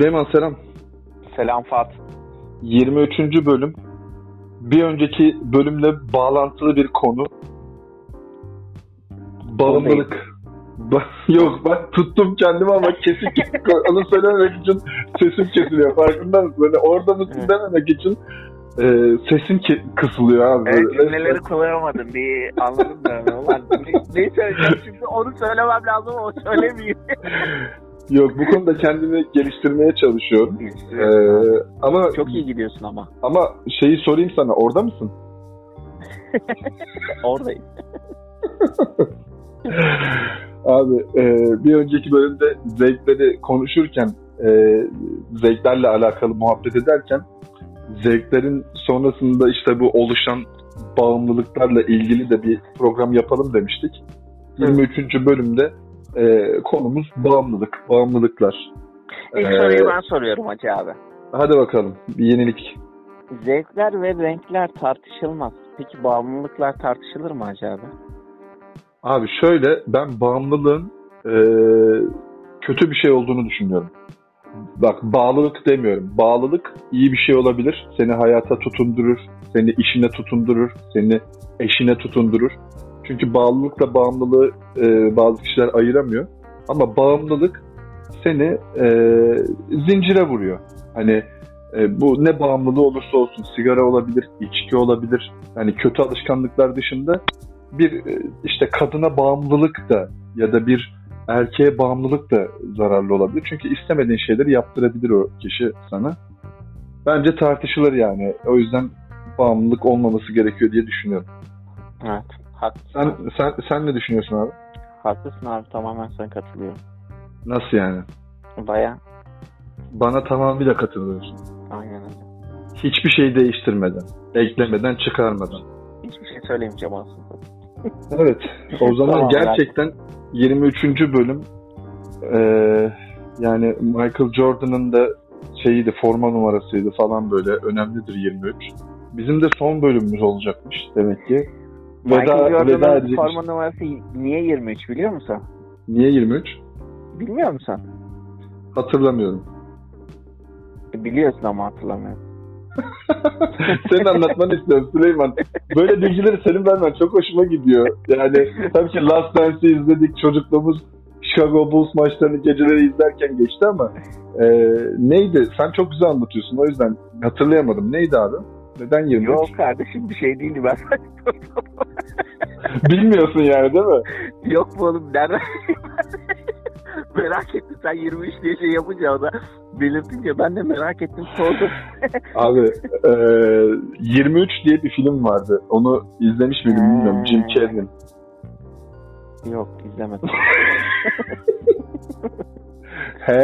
Süleyman selam. Selam Fat. 23. bölüm. Bir önceki bölümle bağlantılı bir konu. Bağımlılık. Ba- Yok ben tuttum kendimi ama kesik onu söylememek için sesim kesiliyor. Farkında mısın? Hani orada mısın dememek için e, sesim ke- kısılıyor abi. Evet cümleleri kuramadım. Bir anladım da. Ne, ne söyleyeceğim şimdi onu söylemem lazım ama söylemeyeyim. Yok bu konuda kendimi geliştirmeye çalışıyorum. E, ama Çok iyi gidiyorsun ama. ama şeyi sorayım sana orada mısın? Oradayım. Abi e, bir önceki bölümde zevkleri konuşurken e, zevklerle alakalı muhabbet ederken zevklerin sonrasında işte bu oluşan bağımlılıklarla ilgili de bir program yapalım demiştik. 23. bölümde e, konumuz bağımlılık, bağımlılıklar. İlk Ee, soruyu ben soruyorum Hacı abi. Hadi bakalım bir yenilik. Zevkler ve renkler tartışılmaz. Peki bağımlılıklar tartışılır mı Hacı abi? Abi şöyle ben bağımlılığın e, kötü bir şey olduğunu düşünüyorum. Bak bağlılık demiyorum. Bağlılık iyi bir şey olabilir. Seni hayata tutundurur, seni işine tutundurur, seni eşine tutundurur. Çünkü bağlılıkla bağımlılığı e, bazı kişiler ayıramıyor. Ama bağımlılık seni e, zincire vuruyor. Hani e, bu ne bağımlılığı olursa olsun sigara olabilir, içki olabilir. Yani kötü alışkanlıklar dışında bir e, işte kadına bağımlılık da ya da bir erkeğe bağımlılık da zararlı olabilir. Çünkü istemediğin şeyleri yaptırabilir o kişi sana. Bence tartışılır yani. O yüzden bağımlılık olmaması gerekiyor diye düşünüyorum. Evet. Haklısın. Sen sen sen ne düşünüyorsun abi? Haklısın abi tamamen sana katılıyorum. Nasıl yani? Baya Bana tamamıyla katılıyorsun. aynen öyle. Hiçbir şey değiştirmeden, eklemeden, çıkarmadan. Hiçbir şey söylemeyeceğim aslında. Evet. O zaman Tamam, gerçekten 23. bölüm eee, yani Michael Jordan'ın da şeyiydi forma numarasıydı falan böyle önemlidir 23. Bizim de son bölümümüz olacakmış demek ki. Veda, Michael veda Jordan'ın forma numarası niye 23 biliyor musun? Niye 23? Bilmiyor musun? Hatırlamıyorum. Biliyorsun ama hatırlamıyorum. Senin anlatmanı istiyorum Süleyman. Böyle bilgileri senin vermen çok hoşuma gidiyor. Yani tabii ki Last Dance'i izledik. Çocukluğumuz Chicago Bulls maçlarını geceleri izlerken geçti ama e, neydi? Sen çok güzel anlatıyorsun. O yüzden hatırlayamadım. Neydi abi? Neden 23? Yok kardeşim bir şey değildi ben Bilmiyorsun yani değil mi? Yok mu oğlum nereden merak ettim sen 23 diye şey yapınca o da belirtince ben de merak ettim sordum. Abi e, 23 diye bir film vardı. Onu izlemiş miydim bilmiyorum. Jim Carrey'in. Yok izlemedim. He,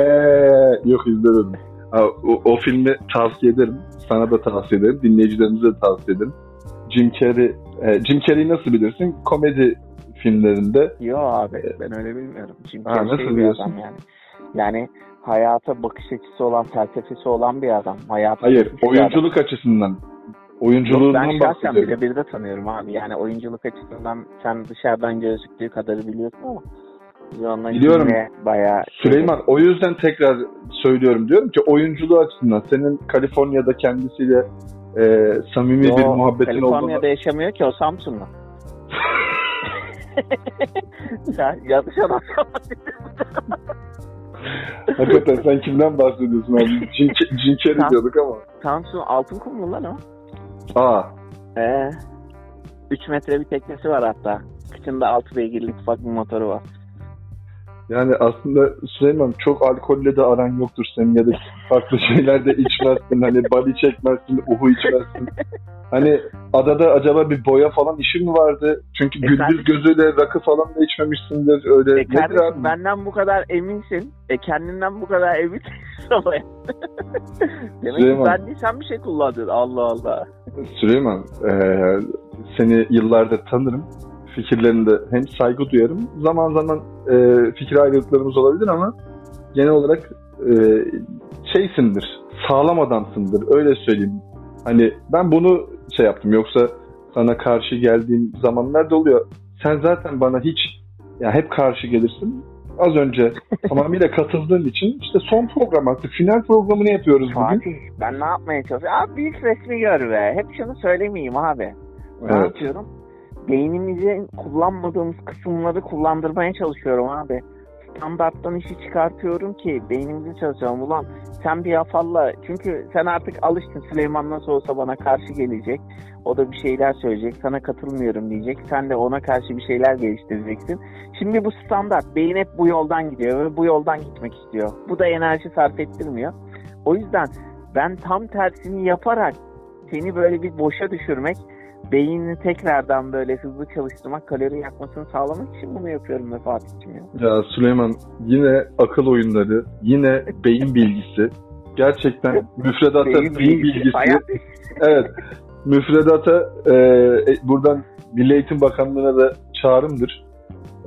yok izlemedim. Ha, o, o filmi tavsiye ederim. Sana da tavsiye ederim. Dinleyicilerimize de tavsiye ederim. Jim Carrey, e, Jim Carrey'i nasıl bilirsin? Komedi filmlerinde. Yok abi ben öyle bilmiyorum. Çünkü Ha, şey nasıl bir biliyorsun? adam yani. Yani hayata bakış açısı olan, felsefesi olan bir adam. Hayata Hayır, oyunculuk açısından. adam. Yok, Oyunculuğundan ben şahsen birebir de tanıyorum abi. Yani oyunculuk açısından sen dışarıdan gözüktüğü kadarı biliyorsun ama biz onunla Biliyorum. bayağı... Süleyman o yüzden tekrar söylüyorum. Diyorum ki oyunculuğu açısından senin Kaliforniya'da kendisiyle e, samimi Yo, bir muhabbetin Kaliforniya'da olduğunu. yaşamıyor ki o Samsunlu. Sen yanlış adam Hakikaten sen kimden bahsediyorsun abi? Carrey Sam- diyorduk ama. Samsun altın kumlu lan o. Aa, Ee, 3 metre bir teknesi var hatta. Kıçında 6 beygirlik ufak bir motoru var. Yani aslında Süleyman çok alkolle de aran yoktur senin ya da farklı şeyler de içmezsin. Hani bali çekmezsin, uhu içmezsin. Hani adada acaba bir boya falan işin mi vardı? Çünkü E gündüz kardeşim- gözüyle rakı falan da içmemişsindir. Öyle E nedir kardeşim abi? benden bu kadar eminsin. E kendinden bu kadar ama- Demek Süleyman. ki ben değil sen bir şey kullandın. Allah Allah. Süleyman, eee, seni yıllardır tanırım. Fikirlerinde hem saygı duyarım. Zaman zaman eee, fikir ayrılıklarımız olabilir ama genel olarak eee, şeysindir, sağlam adamsındır. Öyle söyleyeyim. Hani ben bunu şey yaptım. Yoksa sana karşı geldiğim zamanlar da oluyor. Sen zaten bana hiç ya hep karşı gelirsin. Az önce tamamıyla katıldığın için işte son program artık final programını yapıyoruz bugün. Fatih ben ne yapmaya çalışıyorum? Abi büyük resmi gör be. Hep şunu söylemeyeyim abi. Ne Evet. yapıyorum? Beynimizin kullanmadığımız kısımları kullandırmaya çalışıyorum abi. Standarttan işi çıkartıyorum ki beynimizi çalışalım. Ulan sen bir afalla çünkü sen artık alıştın Süleyman nasıl olsa bana karşı gelecek. O da bir şeyler söyleyecek. Sana katılmıyorum diyecek. Sen de ona karşı bir şeyler geliştireceksin. Şimdi bu standart. Beyin hep bu yoldan gidiyor ve bu yoldan gitmek istiyor. Bu da enerji sarf ettirmiyor. O yüzden ben tam tersini yaparak seni böyle bir boşa düşürmek, beynini tekrardan böyle hızlı çalıştırmak, kalori yakmasını sağlamak için bunu yapıyorum be Fatih'cim ya. Ya Süleyman yine akıl oyunları, yine beyin bilgisi. Gerçekten müfredata beyin, bilgisi. Hayat Evet. Müfredata e, e, buradan Milli Eğitim Bakanlığı'na da çağrımdır.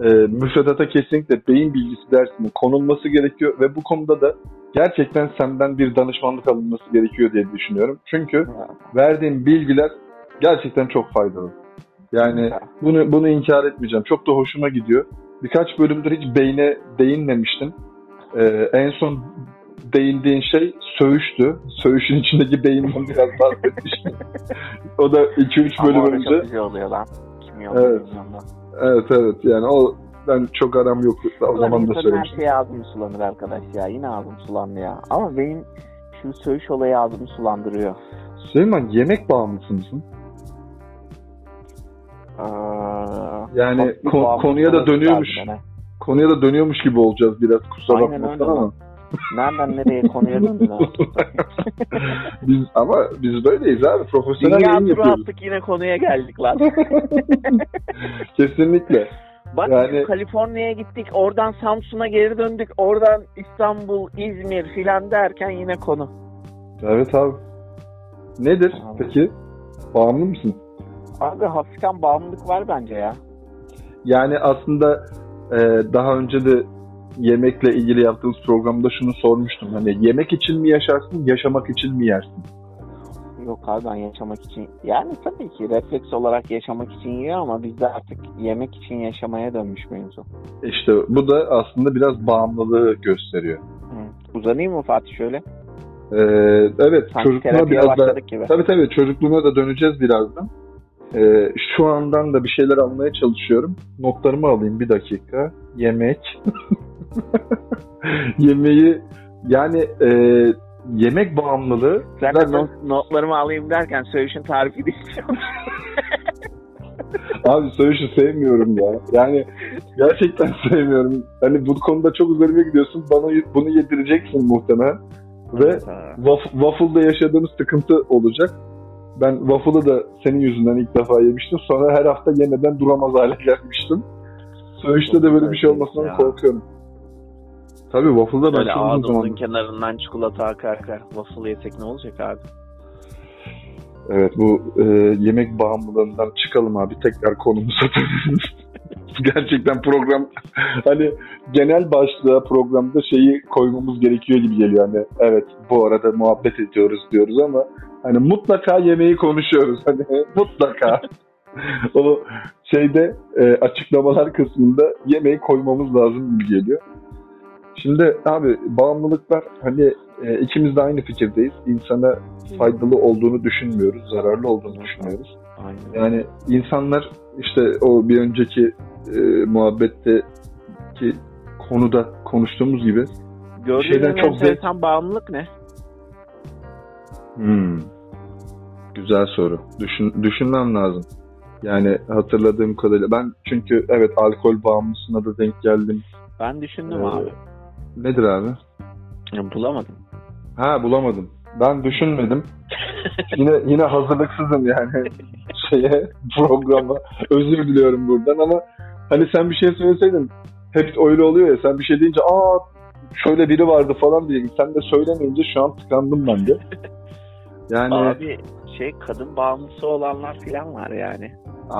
E, müfredata kesinlikle beyin bilgisi dersinin konulması gerekiyor ve bu konuda da gerçekten senden bir danışmanlık alınması gerekiyor diye düşünüyorum. Çünkü verdiğin bilgiler gerçekten çok faydalı. Yani bunu bunu inkar etmeyeceğim. Çok da hoşuma gidiyor. Birkaç bölümdür hiç beyne değinmemiştin. Ee, en son değindiğin şey söğüştü. Söğüşün içindeki beyinden biraz bahsetmiştin. o da 2-3 Ama bölüm orada önce. çok güzel oluyor lan. Kim Evet. Evet evet yani o ben çok aram yok. O zaman da her söylemiştim. şey ağzım sulanır arkadaş ya. Yine ağzım sulandı ya. Ama benim şu söğüş olayı ağzımı sulandırıyor. Süleyman yemek bağımlısı mısın? Ee, Yani kon- konuya da dönüyormuş. Konuya da dönüyormuş gibi olacağız biraz kusura bakmasın ama. Nereden nereye konuya döndün biz ama biz böyleyiz abi. Profesyonel Dünya yayın yapıyoruz. attık yine konuya geldik lan. Kesinlikle. Bak Yani- Kaliforniya'ya gittik, oradan Samsun'a geri döndük, oradan İstanbul, İzmir filan derken yine konu. Evet abi. Nedir Abi. peki? Bağımlı mısın? Abi hafiften bağımlılık var bence ya. Yani aslında e, daha önce de yemekle ilgili yaptığımız programda şunu sormuştum. Hani yemek için mi yaşarsın, yaşamak için mi yersin? Yok abi ben yaşamak için yani tabii ki refleks olarak yaşamak için yiyor ama bizde artık yemek için yaşamaya dönmüş mevzu. İşte bu da aslında biraz bağımlılığı gösteriyor. Hı. Uzanayım mı Fatih şöyle? E, evet Sanki çocukluğuna biraz da gibi. Tabii tabii çocukluğuna da döneceğiz birazdan. Ee, şu andan da bir şeyler almaya çalışıyorum. Notlarımı alayım bir dakika. Yemek. Yemeği yani e, yemek bağımlılığı Zaten zaten- not- notlarımı alayım derken söğüşün tarifi istiyorum. abi söğüşü sevmiyorum ya. Yani gerçekten sevmiyorum. Hani bu konuda çok üzerime gidiyorsun. Bana bunu yedireceksin muhtemelen. Ve Waf- Waffle'da yaşadığımız sıkıntı olacak. Ben waffle'ı da senin yüzünden ilk defa yemiştim. Sonra her hafta yemeden duramaz hale gelmiştim. Söğüşte de böyle bir şey olmasından Ya. korkuyorum. Tabii waffle'da ben çok uzun zamandır. kenarından çikolata akar akar waffle yesek ne olacak abi? Evet bu e, yemek bağımlılığından çıkalım abi. Tekrar konumuza. Gerçekten program hani genel başlığa programda şeyi koymamız gerekiyor gibi geliyor. Hani evet bu arada muhabbet ediyoruz diyoruz ama hani mutlaka yemeği konuşuyoruz. Hani mutlaka. o şeyde e, açıklamalar kısmında yemeği koymamız lazım gibi geliyor. Şimdi abi bağımlılıklar hani e, ikimiz de aynı fikirdeyiz. İnsana faydalı olduğunu düşünmüyoruz, zararlı olduğunu düşünüyoruz. Aynen. Yani insanlar işte o bir önceki e, muhabbetteki konuda konuştuğumuz gibi Gördüğün şeyden en çok enteresan bağımlılık ne? Hmm, güzel soru. Düşün, düşünmem lazım. Yani hatırladığım kadarıyla ben çünkü evet alkol bağımlısına da denk geldim. Ben düşündüm Ee, abi. Nedir abi? Ya, bulamadım. Ha bulamadım. Ben düşünmedim. yine yine hazırlıksızım yani şeye programa. Özür diliyorum buradan ama hani sen bir şey söyleseydin hep öyle oluyor ya sen bir şey deyince aa şöyle biri vardı falan diye sen de söylemeyince şu an tıkandım ben de. Yani abi, Abi şey kadın bağımlısı olanlar filan var yani.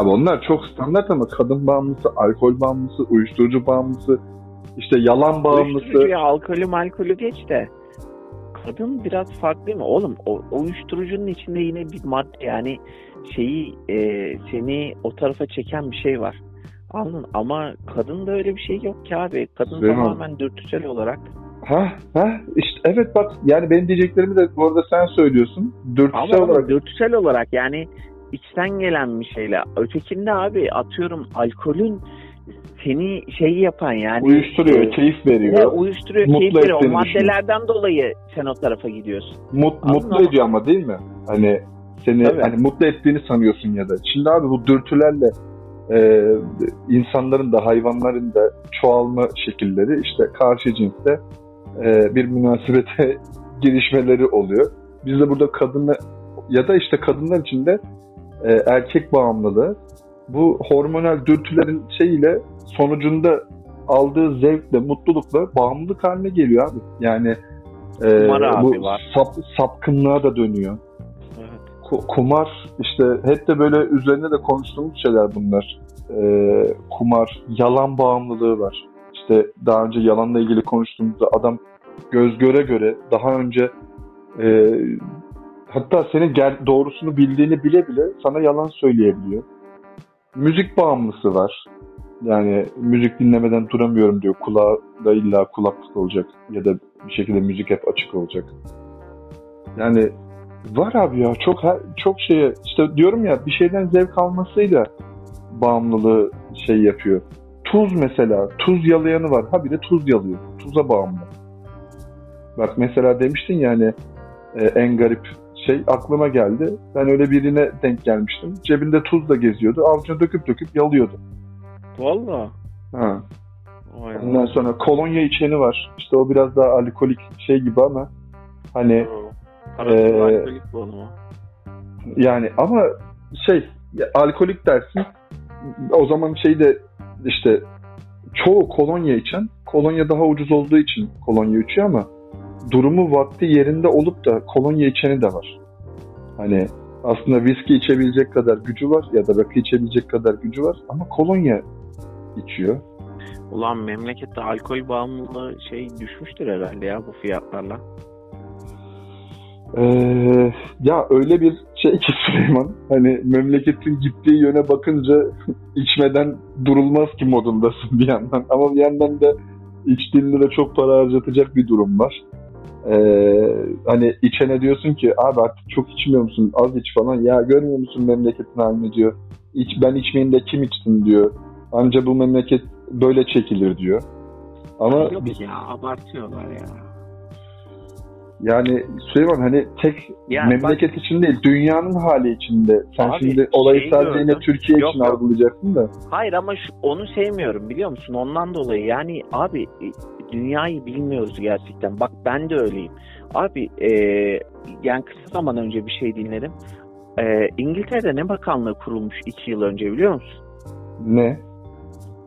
onlar çok standart ama kadın bağımlısı, alkol bağımlısı, uyuşturucu bağımlısı, işte yalan bağımlısı. Uyuşturucu ya alkolü malkolü geç de. Kadın biraz farklı değil mi? Oğlum o, uyuşturucunun içinde yine bir madde yani şeyi e, seni o tarafa çeken bir şey var. Anladın ama kadında öyle bir şey yok ki abi. Kadın Süleyman. tamamen dürtüsel olarak. Ha ha işte evet bak yani benim diyeceklerimi de bu arada sen söylüyorsun. Dürtüsel Ama, ama olarak dürtüsel olarak yani içten gelen bir şeyle. Ötekinde abi atıyorum alkolün seni şey yapan yani uyuşturuyor, e, keyif ne veriyor. uyuşturuyor, Mutlu keyif veriyor. O maddelerden dolayı sen o tarafa gidiyorsun. Mut, mutlu ama- ediyor ama değil mi? Hani seni Tabii. hani mutlu ettiğini sanıyorsun ya da. Şimdi abi bu dürtülerle e, insanların da hayvanların da çoğalma şekilleri işte karşı cinste e, bir münasebete girişmeleri oluyor. Biz de burada kadını ya da işte kadınlar için de e, erkek bağımlılığı bu hormonal dürtülerin şeyiyle sonucunda aldığı zevkle, mutlulukla bağımlılık haline geliyor abi. Yani e, Kumar abi bu var. sap, sapkınlığa da dönüyor. Evet. Ku- kumar işte hep de böyle üzerine de konuştuğumuz şeyler bunlar. Ee, kumar, yalan bağımlılığı var. İşte daha önce yalanla ilgili konuştuğumuzda adam göz göre göre daha önce e, hatta senin ger- doğrusunu bildiğini bile bile sana yalan söyleyebiliyor. Müzik bağımlısı var. Yani müzik dinlemeden duramıyorum diyor. Kulağı da illa kulaklık olacak ya da bir şekilde müzik hep açık olacak. Yani Var abi ya çok çok şeye işte diyorum ya bir şeyden zevk almasıyla bağımlılığı şey yapıyor. Tuz mesela tuz yalayanı var. Ha bir de tuz yalıyor. Tuza bağımlı. Bak mesela demiştin yani e, en garip şey aklıma geldi. Ben öyle birine denk gelmiştim. Cebinde tuzla geziyordu. Avucuna döküp döküp yalıyordu. Valla. Ha. Vay Ondan sonra kolonya içeni var. İşte o biraz daha alkolik şey gibi ama hani Parasız Ee, alkolik bu o. Yani ama şey ya, alkolik dersin o zaman şey de işte çoğu kolonya içen kolonya daha ucuz olduğu için kolonya içiyor ama durumu vakti yerinde olup da kolonya içeni de var. Hani aslında viski içebilecek kadar gücü var ya da rakı içebilecek kadar gücü var ama kolonya içiyor. Ulan memlekette alkol bağımlılığı şey düşmüştür herhalde ya bu fiyatlarla. Ee, ya öyle bir şey ki Süleyman hani memleketin gittiği yöne bakınca içmeden durulmaz ki modundasın bir yandan ama bir yandan da içtiğinde de çok para harcatacak bir durum var. Ee, hani içene diyorsun ki abi artık çok içmiyor musun az iç falan ya görmüyor musun memleketin halini diyor. İç, ben içmeyin de kim içsin diyor. Anca bu memleket böyle çekilir diyor. Ama Yok ya abartıyorlar ya. Yani Süleyman hani tek Yani memleket için değil, dünyanın hali içinde. Sen Abi, şimdi olayı şeyi sadece yine. Türkiye Yok, için yok. algılayacaksın da. Hayır ama şu, onu sevmiyorum biliyor musun? Ondan dolayı yani abi e, dünyayı bilmiyoruz gerçekten. Bak ben de öyleyim. Abi e, yani kısa zaman önce bir şey dinledim. E, İngiltere'de ne bakanlığı kurulmuş iki yıl önce biliyor musun? Ne?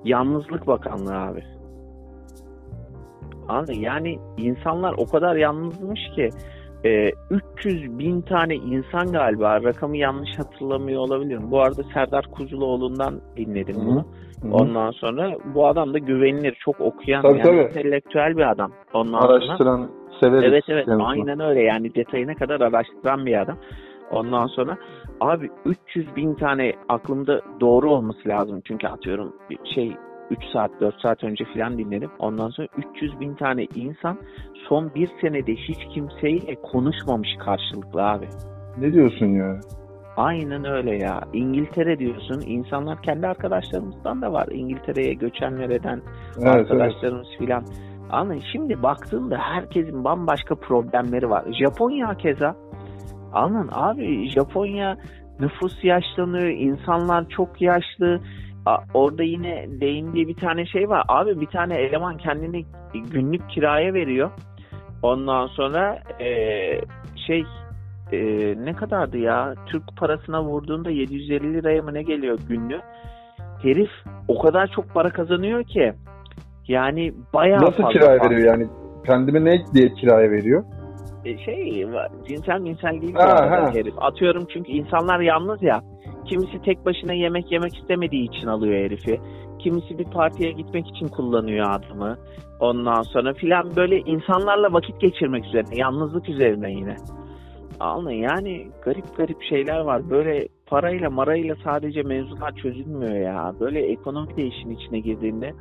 Yalnızlık Bakanlığı abi. Anladın? Yani insanlar o kadar yalnızmış ki e, 300 bin tane insan galiba rakamı yanlış hatırlamıyor olabilirim. Bu arada Serdar Kuzuloğlu'ndan dinledim bunu. Ondan sonra bu adam da güvenilir, çok okuyan, Tabii, yani tabii. entelektüel bir adam. Ondan sonra Araştıran, severiz. Evet evet kendisini. aynen öyle yani detayına kadar araştıran bir adam. Ondan sonra abi 300 bin tane aklımda doğru olması lazım. Çünkü atıyorum bir şey 3 saat 4 saat önce falan dinledim. Ondan sonra 300 bin tane insan son bir senede hiç kimseyle konuşmamış karşılıklı abi. Ne diyorsun ya? Aynen öyle ya. İngiltere diyorsun. İnsanlar kendi arkadaşlarımızdan da var. İngiltere'ye göçenler eden Evet, evet. arkadaşlarımız filan. Ama şimdi baktığımda herkesin bambaşka problemleri var. Japonya keza. Anladın abi Japonya nüfus yaşlanıyor, insanlar çok yaşlı. Orada yine değindiği bir tane şey var. Abi bir tane eleman kendini günlük kiraya veriyor. Ondan sonra eee, şey eee, ne kadardı ya? Türk parasına vurduğunda 750 liraya mı ne geliyor günlük? Herif o kadar çok para kazanıyor ki yani bayağı Nasıl fazla kiraya para. veriyor yani? Kendime ne diye kiraya veriyor? E, şey cinsel minsel değil Ha, ha. herif. Atıyorum çünkü insanlar yalnız ya. Kimisi tek başına yemek yemek istemediği için alıyor herifi. Kimisi bir partiye gitmek için kullanıyor adamı. Ondan sonra filan böyle insanlarla vakit geçirmek üzerine. Yalnızlık üzerine yine. Anladın yani garip garip şeyler var. Böyle parayla marayla sadece mevzular çözülmüyor ya. Böyle ekonomi de işin içine girdiğinde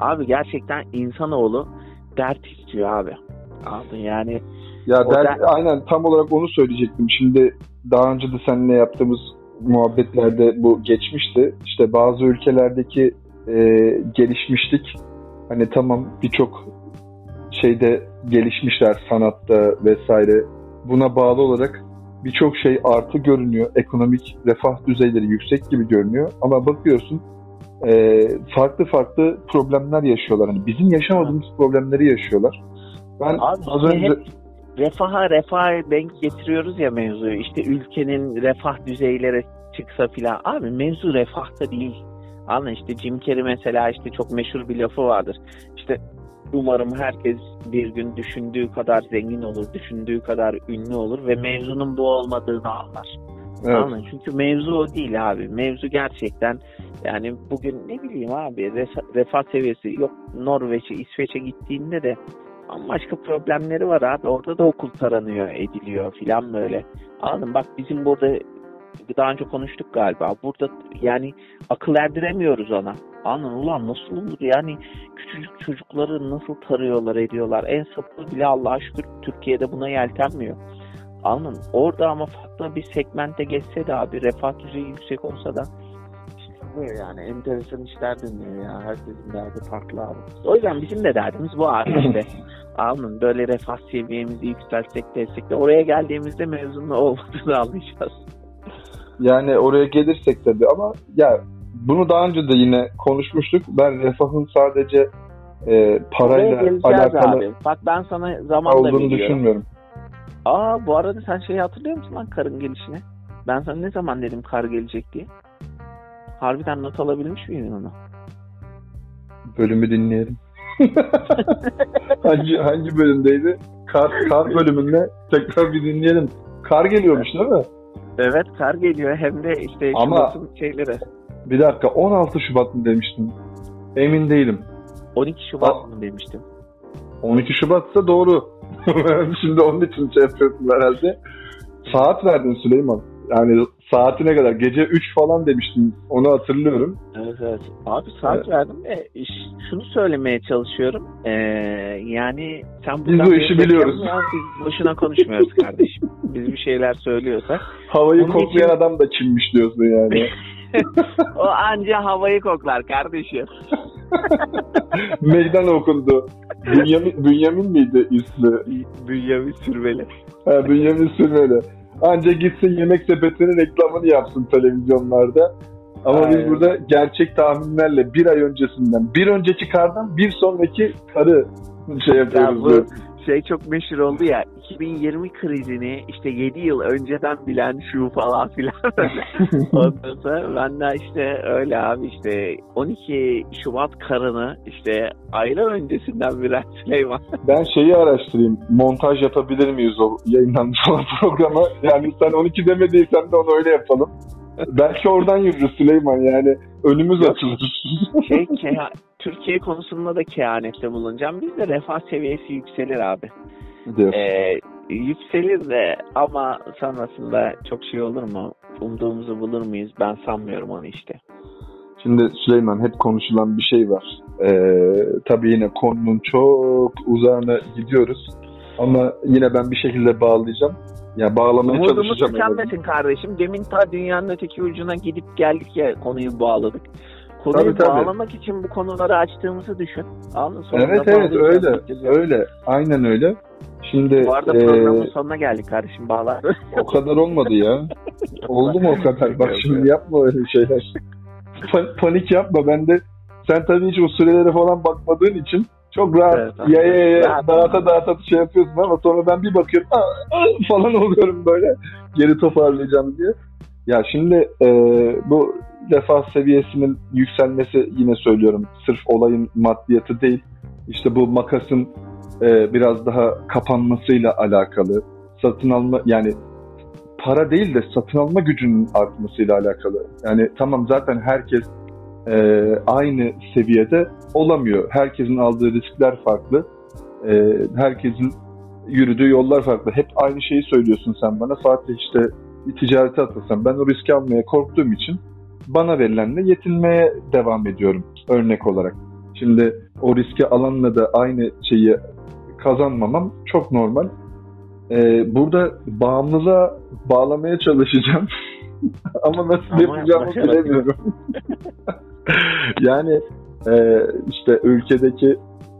abi gerçekten insanoğlu dert istiyor abi. Abi yani Ya O der, da- aynen tam olarak onu söyleyecektim. Şimdi daha önce de seninle yaptığımız muhabbetlerde bu geçmişti. İşte bazı ülkelerdeki e, gelişmişlik hani tamam birçok şeyde gelişmişler sanatta vesaire. Buna bağlı olarak birçok şey artı görünüyor. Ekonomik refah düzeyleri yüksek gibi görünüyor. Ama bakıyorsun e, farklı farklı problemler yaşıyorlar. Hani bizim yaşamadığımız problemleri yaşıyorlar. Ben Abi az önce hep refaha refaha denk getiriyoruz ya mevzuyu. İşte ülkenin refah düzeyleri çıksa filan. Abi mevzu refahta değil. Anla işte Jim Carrey mesela işte çok meşhur bir lafı vardır. İşte umarım herkes bir gün düşündüğü kadar zengin olur, düşündüğü kadar ünlü olur ve mevzunun bu olmadığını anlar. evet. Anladın? Çünkü mevzu o değil abi. Mevzu gerçekten yani bugün ne bileyim abi refah seviyesi yok Norveç'e, İsveç'e gittiğinde de başka problemleri var abi. Orada da okul taranıyor, ediliyor filan böyle. Anladın? Bak bizim burada daha önce konuştuk galiba. Burada yani akıl erdiremiyoruz ona. Anladın? Ulan nasıl olur yani küçücük çocukları nasıl tarıyorlar ediyorlar. En sapı bile Allah'a şükür Türkiye'de buna yeltenmiyor. Anladın? Orada ama farklı bir segmente geçse de abi refah düzeyi yüksek olsa da işte yani enteresan işler dönüyor ya. Herkesin derdi farklı abi. O yüzden bizim de derdimiz bu abi işte. Anladın? Böyle refah seviyemizi yükseltsek desek de oraya geldiğimizde mevzunun olmadığını anlayacağız. Yani oraya gelirsek tabii ama ya bunu daha önce de yine konuşmuştuk. Ben refahın sadece e, parayla alakalı abi. Bak ben sana zamanla olduğunu biliyorum. düşünmüyorum. Aa bu arada sen şeyi hatırlıyor musun lan karın gelişini? Ben sana ne zaman dedim kar gelecek diye? Harbiden not alabilmiş miydin onu? Bölümü dinleyelim. hangi hangi bölümdeydi? Kar, kar bölümünde tekrar bir dinleyelim. Kar geliyormuş değil mi? Evet kar geliyor hem de işte Ama- şeyleri. Bir dakika 16 Şubat mı demiştin? Emin değilim. 12 Şubat mı demiştim. 12 Şubat'sa doğru. Şimdi onun için şey yapıyorsun herhalde. Saat verdin Süleyman. Yani saatine kadar gece 3 falan demiştin. Onu hatırlıyorum. Evet evet. Abi saat verdim ve iş- şunu söylemeye çalışıyorum. Ee, yani sen Biz bu işi biliyoruz. Biz boşuna konuşmuyoruz kardeşim. Biz bir şeyler söylüyorsak. Havayı Onun koklayan için- adam da kimmiş diyorsun yani. o anca havayı koklar kardeşim. Meydan okundu. Bünyamin, Bünyamin miydi ismi? Bünyamin sürmeli. Ha, Bünyamin Sürmeli. Anca gitsin yemek sepetinin reklamını yapsın televizyonlarda. Ama Aynen. biz burada gerçek tahminlerle bir ay öncesinden, bir önceki kardan bir sonraki karı şey Ya yapıyoruz. bu diyor. Şey çok meşhur oldu ya 2020 krizini işte 7 yıl önceden bilen şu falan filan. Ondan sonra ben de işte öyle abi işte 12 Şubat karını işte aylar öncesinden bilen Süleyman. Ben şeyi araştırayım. Montaj yapabilir miyiz o yayınlanmış olan programa? Yani sen 12 demediysen de onu öyle yapalım. Belki oradan yürürüz Süleyman yani. Önümüz açılır. Şey, Türkiye konusunda da kehanette bulunacağım. Bizde refah seviyesi yükselir abi. diyor. Ee, yükselir de ama sonrasında çok şey olur mu? Umduğumuzu bulur muyuz? Ben sanmıyorum onu işte. Şimdi Süleyman hep konuşulan bir şey var. Ee, tabii yine konunun çok uzağına gidiyoruz. Ama yine ben bir şekilde bağlayacağım. Ya bağlamaya Umudumuz çalışacağım. azından. tükenmesin kardeşim. Demin ta dünyanın öteki ucuna gidip geldik ya konuyu bağladık. Konuyu Tabii, tabii. bağlamak için bu konuları açtığımızı düşün. Anladın? Sonunda Evet evet öyle. Öyle. Aynen öyle. Şimdi Bu arada ee, programın sonuna geldik kardeşim bağla. o kadar olmadı ya. Oldu mu o kadar? Bak şimdi yapma öyle şeyler. Pa- panik yapma. Ben de sen tabii hiç o sürelere falan bakmadığın için çok rahat Evet, ya ya ya rahat. dağıta dağıta şey yapıyorsun ama sonra ben bir bakıyorum "Aa, aa," falan oluyorum böyle geri toparlayacağım diye. Ya şimdi e, bu refah seviyesinin yükselmesi yine söylüyorum sırf olayın maddiyatı değil. İşte bu makasın e, biraz daha kapanmasıyla alakalı. Satın alma yani para değil de satın alma gücünün artmasıyla alakalı. Yani tamam zaten herkes e, aynı seviyede olamıyor. Herkesin aldığı riskler farklı. E, herkesin yürüdüğü yollar farklı. Hep aynı şeyi söylüyorsun sen bana. Fatih işte bir ticarete atılsam ben o riski almaya korktuğum için bana verilenle yetinmeye devam ediyorum örnek olarak. Şimdi o riski alanla da aynı şeyi kazanmamam çok normal. Ee, burada bağımlılığa bağlamaya çalışacağım. Ama nasıl Ama yapacağımı bilemiyorum. yani e, işte ülkedeki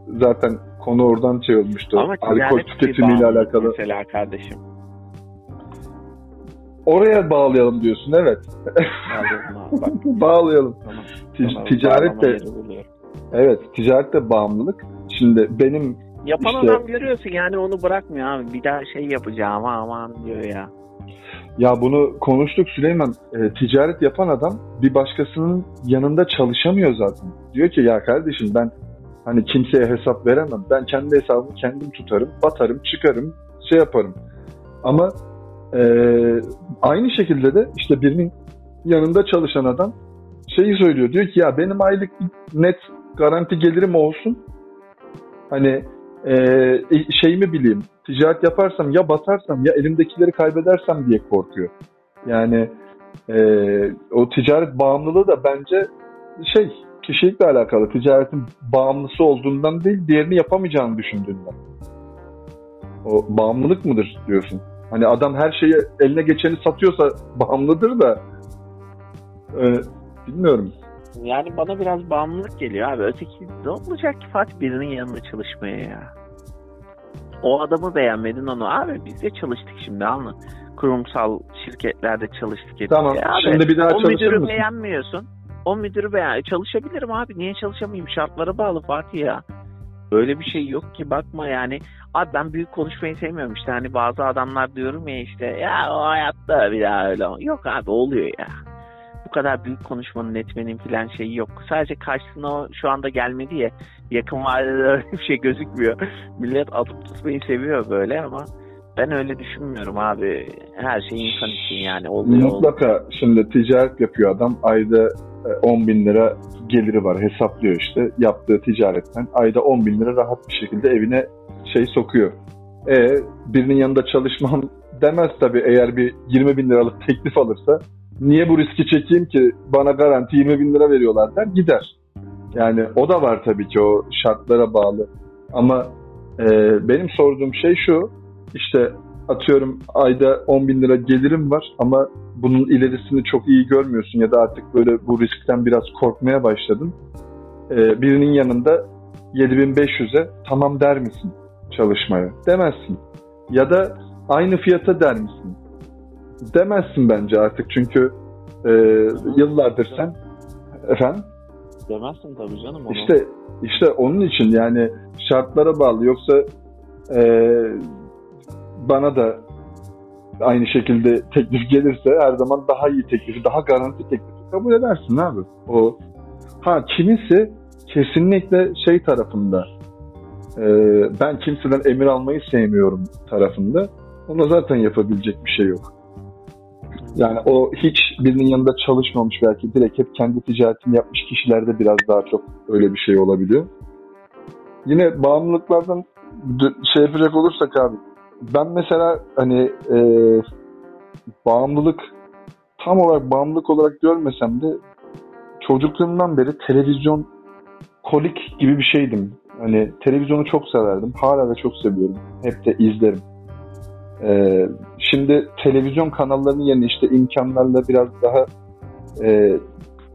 zaten konu oradan şey olmuştu. Ama Alkol tüketimiyle alakalı. Mesela kardeşim. Oraya bağlayalım diyorsun evet. Mı? Bak, bağlayalım. tamam. Tic- Tamam, ticaret de evet ticaret de bağımlılık. Şimdi benim Yapan İşte- adam görüyorsun yani onu bırakmıyor abi. Bir daha şey yapacağım aman diyor ya. ya bunu konuştuk Süleyman. E, ticaret yapan adam bir başkasının yanında çalışamıyor zaten. Diyor ki ya kardeşim ben hani kimseye hesap veremem. Ben kendi hesabımı kendim tutarım, batarım, çıkarım, şey yaparım. Ama e, aynı şekilde de işte birinin yanında çalışan adam şeyi söylüyor. Diyor ki ya benim aylık net garanti gelirim olsun. Hani e, şeyimi bileyim. Ticaret yaparsam ya batarsam ya elimdekileri kaybedersem diye korkuyor. Yani e, o ticaret bağımlılığı da bence şey kişilikle alakalı. Ticaretin bağımlısı olduğundan değil diğerini yapamayacağını düşündüğünden. O bağımlılık mıdır diyorsun? Hani adam her şeyi eline geçeni satıyorsa bağımlıdır da e, bilmiyorum. Yani bana biraz bağımlılık geliyor abi. Öteki ne olacak ki Fatih birinin yanında çalışmaya ya? O adamı beğenmedin onu. Abi biz de çalıştık şimdi anla. Kurumsal şirketlerde çalıştık. ettik. Tamam. Ya abi, Şimdi bir daha o çalışır müdürü mısın? beğenmiyorsun. O müdürü beğen çalışabilirim abi. Niye çalışamayayım? Şartlara bağlı Fatih ya. Böyle bir şey yok ki bakma yani. Abi ben büyük konuşmayı sevmiyorum işte. Hani bazı adamlar diyorum ya işte ya o hayatta bir daha öyle. Yok abi oluyor ya. Bu kadar büyük konuşmanın etmenin filan şeyi yok. Sadece karşısına o şu anda gelmedi ya. Yakın vadede öyle bir şey gözükmüyor. Millet atıp tutmayı seviyor böyle ama ben öyle düşünmüyorum abi. Her şey insan için yani oluyor. oluyor. Mutlaka şimdi ticaret yapıyor adam ayda 10 bin lira geliri var hesaplıyor işte. Yaptığı ticaretten ayda 10 bin lira rahat bir şekilde evine şey sokuyor. E birinin yanında çalışmam demez tabii. Eğer bir 20 bin liralık teklif alırsa niye bu riski çekeyim ki? Bana garanti 20 bin lira veriyorlar. der gider. Yani o da var tabii ki o şartlara bağlı. Ama e, benim sorduğum şey şu işte atıyorum ayda 10 bin lira gelirim var ama bunun ilerisini çok iyi görmüyorsun ya da artık böyle bu riskten biraz korkmaya başladın. Ee, birinin yanında 7500'e tamam der misin çalışmaya? Demezsin. Ya da aynı fiyata der misin? Demezsin bence artık çünkü e, yıllardır sen efendim Demezsin tabii canım onu. işte işte onun için yani şartlara bağlı yoksa e, bana da aynı şekilde teklif gelirse her zaman daha iyi teklifi, daha garanti teklifi kabul edersin abi. O ha kimisi kesinlikle şey tarafında e, ben kimseden emir almayı sevmiyorum tarafında. Ona zaten yapabilecek bir şey yok. Yani o hiç birinin yanında çalışmamış belki direkt hep kendi ticaretini yapmış kişilerde biraz daha çok öyle bir şey olabiliyor. Yine bağımlılıklardan şey yapacak olursak abi ben mesela hani e, bağımlılık tam olarak bağımlılık olarak görmesem de çocukluğumdan beri televizyon kolik gibi bir şeydim. Hani televizyonu çok severdim. Hala da çok seviyorum. Hep de izlerim. Ee, şimdi televizyon kanallarının yerine işte imkanlarla biraz daha e,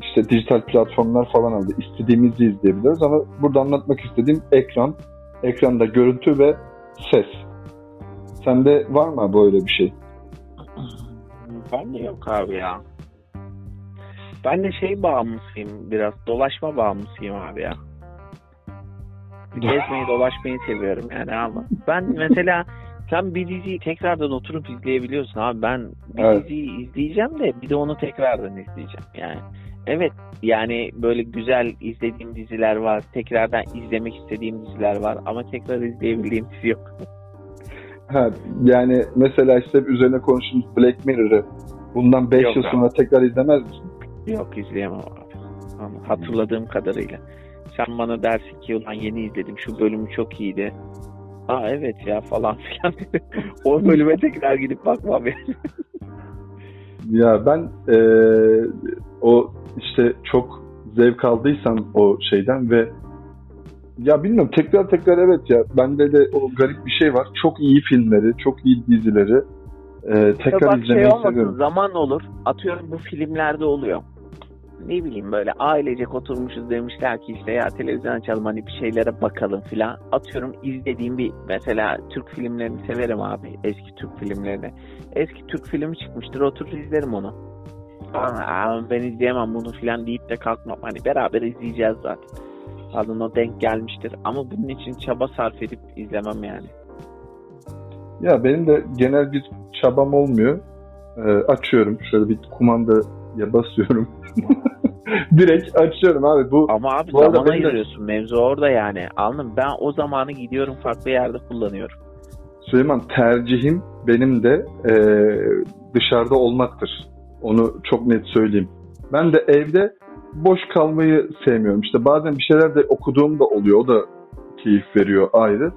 işte dijital platformlar falan aldı. İstediğimizi izleyebiliriz ama burada anlatmak istediğim ekran, ekranda görüntü ve ses. Sende var mı böyle bir şey? Ben de yok abi ya. Ben de şey bağımlısıyım biraz. Dolaşma bağımlısıyım abi ya. Gezmeyi dolaşmayı seviyorum yani ama. Ben mesela sen bir diziyi tekrardan oturup izleyebiliyorsun abi. Ben bir Evet. diziyi izleyeceğim de bir de onu tekrardan izleyeceğim yani. Evet yani böyle güzel izlediğim diziler var. Tekrardan izlemek istediğim diziler var ama tekrar izleyebildiğim dizi yok. Ha, yani mesela işte üzerine konuştuğumuz Black Mirror'ı bundan 5 Yok yıl abi. sonra tekrar izlemez misin? Yok izleyemem abi. Ama hatırladığım kadarıyla. Sen bana dersin ki ulan yeni izledim şu bölümü çok iyiydi. Aa evet ya falan filan. o bölüme tekrar gidip bakmam yani. Ya ben e, o işte çok zevk aldıysan o şeyden ve ya bilmiyorum tekrar tekrar evet ya bende de o garip bir şey var. Çok iyi filmleri, çok iyi dizileri e, tekrar Bak şey izlemeyi olmasın, seviyorum. zaman olur. Atıyorum bu filmlerde oluyor. Ne bileyim böyle ailecek oturmuşuz demişler ki işte ya televizyon açalım hani bir şeylere bakalım filan. Atıyorum izlediğim bir mesela Türk filmlerini severim abi. Eski Türk filmlerini. Eski Türk filmi çıkmıştır oturur izlerim onu. Aa, ben izleyemem bunu filan deyip de kalkmam. Hani beraber izleyeceğiz zaten. Alın o denk gelmiştir. Ama bunun için çaba sarf edip izlemem yani. Ya benim de genel bir çabam olmuyor. E, açıyorum şöyle bir kumandaya basıyorum. Direkt açıyorum abi bu Ama abi Bu zamana benim de- ayırıyorsun. Mevzu orada yani. Anladın mı? Ben o zamanı gidiyorum farklı yerde kullanıyorum. Süleyman tercihim benim de e, dışarıda olmaktır. Onu çok net söyleyeyim. Ben de evde boş kalmayı sevmiyorum. İşte bazen bir şeyler de okuduğum da oluyor. O da keyif veriyor ayrı.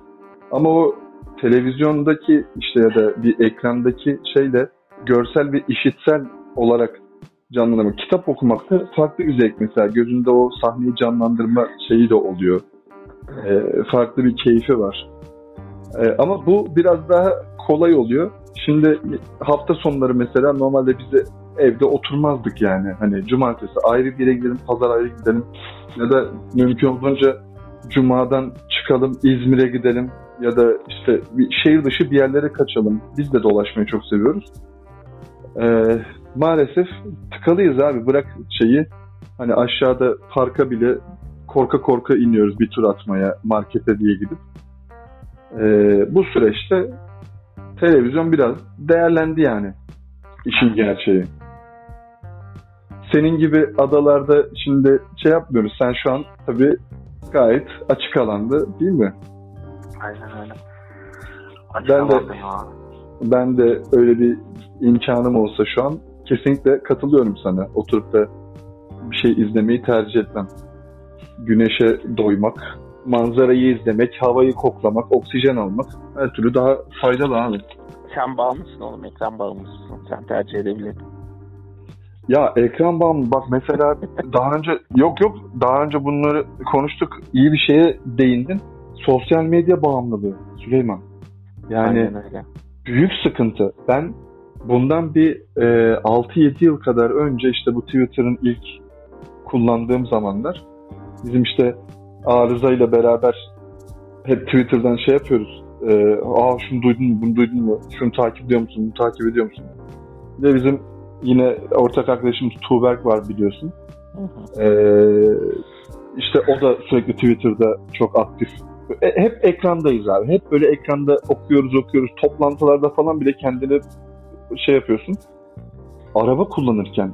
Ama o televizyondaki işte ya da bir ekrandaki şeyle görsel ve işitsel olarak canlandırma. Kitap okumakta farklı bir zevk mesela. Gözünde o sahneyi canlandırma şeyi de oluyor. E, farklı bir keyfi var. Ee, ama bu biraz daha kolay oluyor. Şimdi hafta sonları mesela normalde biz de evde oturmazdık yani. Hani cumartesi ayrı bir yere gidelim, pazar ayrı gidelim. Ya da mümkün olduğunca cumadan çıkalım, İzmir'e gidelim. Ya da işte bir şehir dışı bir yerlere kaçalım. Biz de dolaşmayı çok seviyoruz. Ee, maalesef tıkalıyız abi. Bırak şeyi. Hani aşağıda parka bile korka korka iniyoruz bir tur atmaya markete diye gidip. Ee, bu süreçte televizyon biraz değerlendi yani işin gerçeği. Senin gibi adalarda şimdi şey yapmıyoruz. Sen şu an tabii gayet açık alanda değil mi? Aynen öyle. Ben de ben de öyle bir imkanım olsa şu an kesinlikle katılıyorum sana. Oturup da bir şey izlemeyi tercih etmem. Güneşe doymak, manzarayı izlemek, havayı koklamak, oksijen almak her türlü daha faydalı abi. Sen bağımlısın oğlum. Ekran bağımlısın. Sen tercih edebilirdin. Ya ekran bağımlı bak mesela daha önce yok yok daha önce bunları konuştuk. İyi bir şeye değindin. Sosyal medya bağımlılığı Süleyman. Yani büyük sıkıntı. Ben bundan bir e, 6-7 yıl kadar önce işte bu Twitter'ın ilk kullandığım zamanlar bizim işte arızayla beraber hep Twitter'dan şey yapıyoruz. E, Aa şunu duydun mu, bunu duydun mu, şunu takip ediyor musun, bunu takip ediyor musun? Bir de bizim yine ortak arkadaşımız Tuğberk var biliyorsun. Hı hı. Ee, işte o da sürekli Twitter'da çok aktif. E, hep ekrandayız abi. Hep böyle ekranda okuyoruz okuyoruz. Toplantılarda falan bile kendini şey yapıyorsun. Araba kullanırken.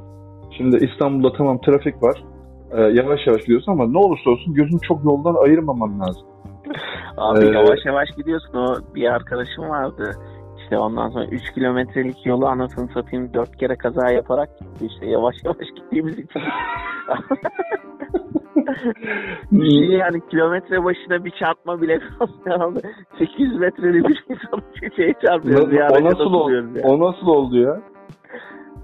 Şimdi İstanbul'da tamam trafik var. Ee, yavaş yavaş gidiyorsun ama ne olursa olsun gözün çok yoldan ayırmaman lazım. Abi Ee, yavaş yavaş gidiyorsun. O bir arkadaşım vardı. İşte ondan sonra 3 kilometrelik yolu anasını satayım 4 kere kaza yaparak gitti. İşte yavaş yavaş gittiğimiz için. Bir şey yani kilometre başına bir çarpma bile kalmıyor abi. 800 metreli bir insan şeye çarpıyoruz ya. o nasıl oldu? oturuyoruz ya. O nasıl oldu ya?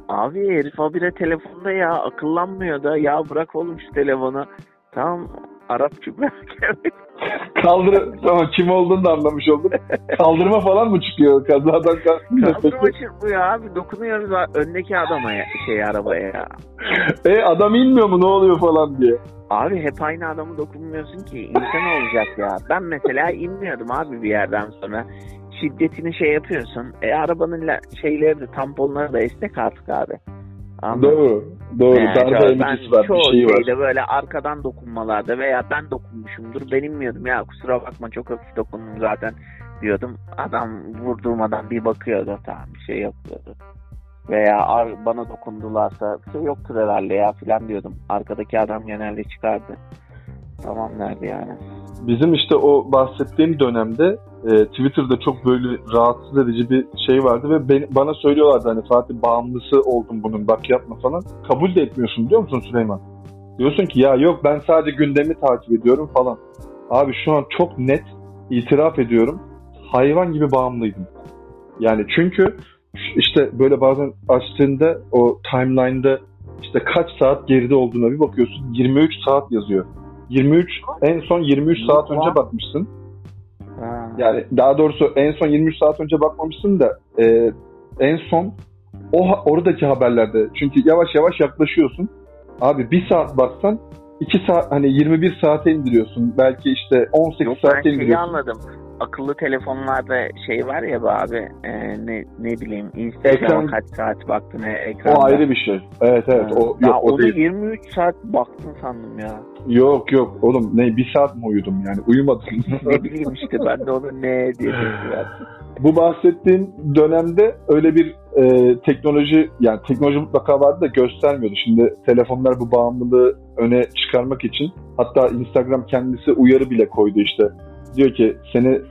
Abi herif habire telefonda ya akıllanmıyor da ya bırak oğlum şu telefonu. Tamam Arap Kübra Kaldır tamam kim olduğunu da anlamış oldum. Kaldırma falan mı çıkıyor kazadan ne Kaldırma peki? çırpıyor abi dokunuyoruz öndeki adama ya, şey arabaya ya. E adam inmiyor mu ne oluyor falan diye. Abi hep aynı adamı dokunmuyorsun ki insan olacak ya. Ben mesela inmiyordum abi bir yerden sonra. Şiddetini şey yapıyorsun. E arabanın şeyleri de tamponları da esnek artık abi. Anladın? Doğru. Doğru. Yani Darbe emicisi var. çoğu Bir şeyi var. şeyde böyle arkadan dokunmalarda veya ben dokunmuşumdur. Ben inmiyordum ya kusura bakma çok hafif dokundum zaten diyordum. Adam vurduğum adam bir bakıyordu tamam bir şey yok diyordu. Veya ar- bana dokundularsa bir şey yoktur herhalde ya filan diyordum. Arkadaki adam genelde çıkardı. Tamam nerede yani. Bizim işte o bahsettiğim dönemde e, Twitter'da çok böyle rahatsız edici bir şey vardı ve beni, bana söylüyorlardı hani Fatih bağımlısı oldum bunun bak yapma falan. Kabul de etmiyorsun biliyor musun Süleyman? Diyorsun ki ya yok ben sadece gündemi takip ediyorum falan. Abi şu an çok net itiraf ediyorum hayvan gibi bağımlıydım. Yani çünkü işte böyle bazen açtığında o timeline'da işte kaç saat geride olduğuna bir bakıyorsun 23 saat yazıyor. 23 en son 23 saat önce bakmışsın. Yani daha doğrusu en son 23 saat önce bakmamışsın da e, en son o oradaki haberlerde çünkü yavaş yavaş yaklaşıyorsun. Abi bir saat baksan 2 saat hani 21 saate indiriyorsun. Belki işte 18 Yok ben saate şeyi indiriyorsun. anladım. Akıllı telefonlarda şey var ya be abi e, ne ne bileyim Instagram'a Ekran- kaç saat baktın e, ekranda. O ayrı bir şey. Evet evet Ha. o ya yok o onu değil. 23 saat baktın sandım ya. Yok yok oğlum ne bir saat mi uyudum yani uyumadım. ne bileyim işte ben de onu ne diye. Bu bahsettiğim dönemde öyle bir e, teknoloji yani teknoloji mutlaka vardı da göstermiyordu. Şimdi telefonlar bu bağımlılığı öne çıkarmak için hatta Instagram kendisi uyarı bile koydu işte. Diyor ki seni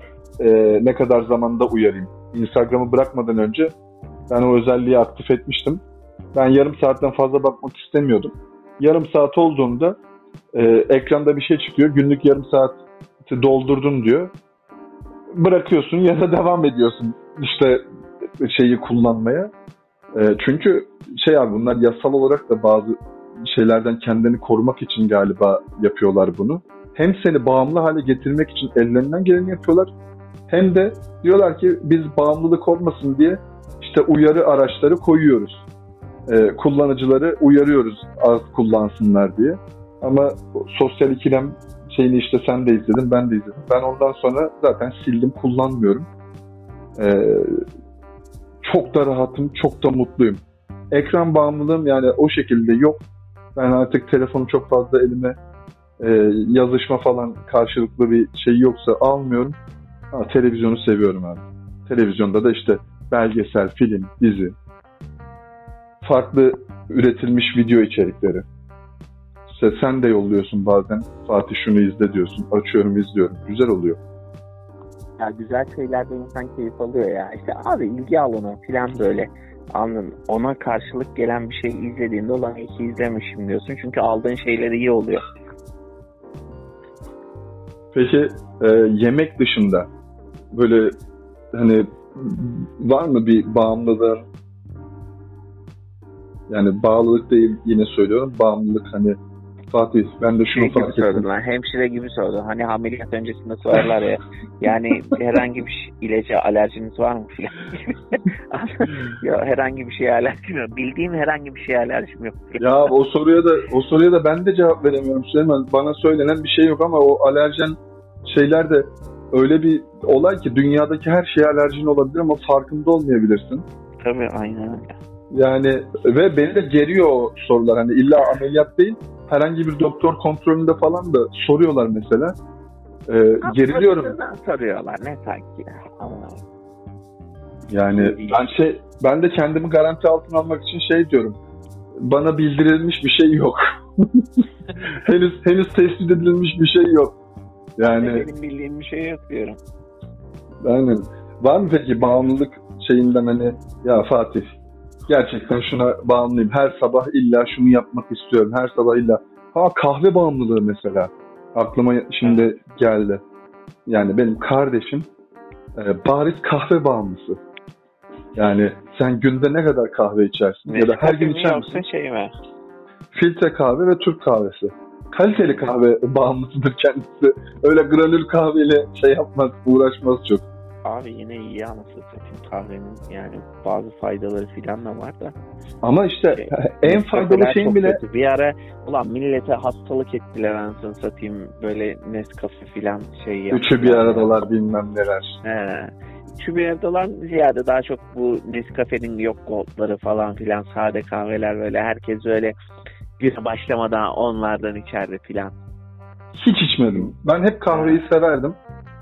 e, ne kadar zamanda uyarayım. Instagram'ı bırakmadan önce ben o özelliği aktif etmiştim. Ben yarım saatten fazla bakmak istemiyordum. Yarım saat olduğunda e, ekranda bir şey çıkıyor. Günlük yarım saati doldurdun diyor bırakıyorsun ya da devam ediyorsun işte şeyi kullanmaya. E, çünkü şey abi bunlar yasal olarak da bazı şeylerden kendini korumak için galiba yapıyorlar bunu. Hem seni bağımlı hale getirmek için ellerinden geleni yapıyorlar. Hem de diyorlar ki biz bağımlılık olmasın diye işte uyarı araçları koyuyoruz. E, kullanıcıları uyarıyoruz az kullansınlar diye. Ama sosyal ikilem şeyini işte sen de izledin, ben de izledim. Ben ondan sonra zaten sildim, kullanmıyorum. Ee, çok da rahatım, çok da mutluyum. Ekran bağımlılığım yani o şekilde yok. Ben artık telefonu çok fazla elime e, yazışma falan karşılıklı bir şey yoksa almıyorum. Ha, televizyonu seviyorum abi. Televizyonda da işte belgesel, film, dizi, farklı üretilmiş video içerikleri. İşte sen de yolluyorsun bazen. Fatih şunu izle diyorsun. Açıyorum izliyorum. Güzel oluyor. Ya güzel şeylerden insan keyif alıyor ya. İşte abi ilgi alanı falan böyle. Anladın. Ona karşılık gelen bir şey izlediğinde olan iyi ki izlemişim diyorsun. Çünkü aldığın şeyler iyi oluyor. Peki e, yemek dışında böyle hani var mı bir bağımlılığın yani bağlılık değil yine söylüyorum bağımlılık hani Fatih ben de şunu Şey fark ettim. sordular. Hemşire gibi sordu. Hani ameliyat öncesinde sorarlar ya. Yani herhangi bir şey- ilaca alerjiniz var mı filan. ya herhangi bir şeye alerjim yok. Bildiğim herhangi bir şeye alerjim yok. Ya o soruya da o soruya da ben de cevap veremiyorum Süleyman. Bana söylenen bir şey yok ama o alerjen şeyler de öyle bir olay ki dünyadaki her şeye alerjin olabilir ama farkında olmayabilirsin. Tabii aynen öyle. Yani ve beni de geriyor o sorular. Hani illa ameliyat değil herhangi bir doktor kontrolünde falan da soruyorlar mesela. Ee, geriliyorum. Neden soruyorlar ne sanki ya. Ama Yani ben şey ben de kendimi garanti altına almak için şey diyorum. Bana bildirilmiş bir şey yok. henüz henüz tespit edilmiş bir şey yok. Yani benim bildiğim bir şey yok diyorum. aynen. Var mı peki bağımlılık şeyinden hani ya Fatih gerçekten şuna bağımlıyım. Her sabah illa şunu yapmak istiyorum. Her sabah illa. Ha kahve bağımlılığı mesela. Aklıma şimdi geldi. Yani benim kardeşim e, bariz kahve bağımlısı. Yani sen günde ne kadar kahve içersin? ya da her gün içer misin? şey mi? Filtre kahve ve Türk kahvesi. Kaliteli kahve bağımlısıdır kendisi. Öyle granül kahveyle şey yapmaz, uğraşmaz çok. Abi yine iyi anasını satayım kahvenin yani bazı faydaları filan da var da. Ama işte Şey, en faydalı şeyin bile kötü. Bir ara ulan millete hastalık ettiler anasını satayım böyle Nescafe filan şey üçü bir yaptılar. aradalar bilmem neler. He. Üçü bir aradalar ziyade daha çok bu Nescafe'nin yok goldları falan filan sade kahveler böyle herkes öyle güne başlamadan onlardan içerdi filan. Hiç içmedim. Ben hep kahveyi severdim.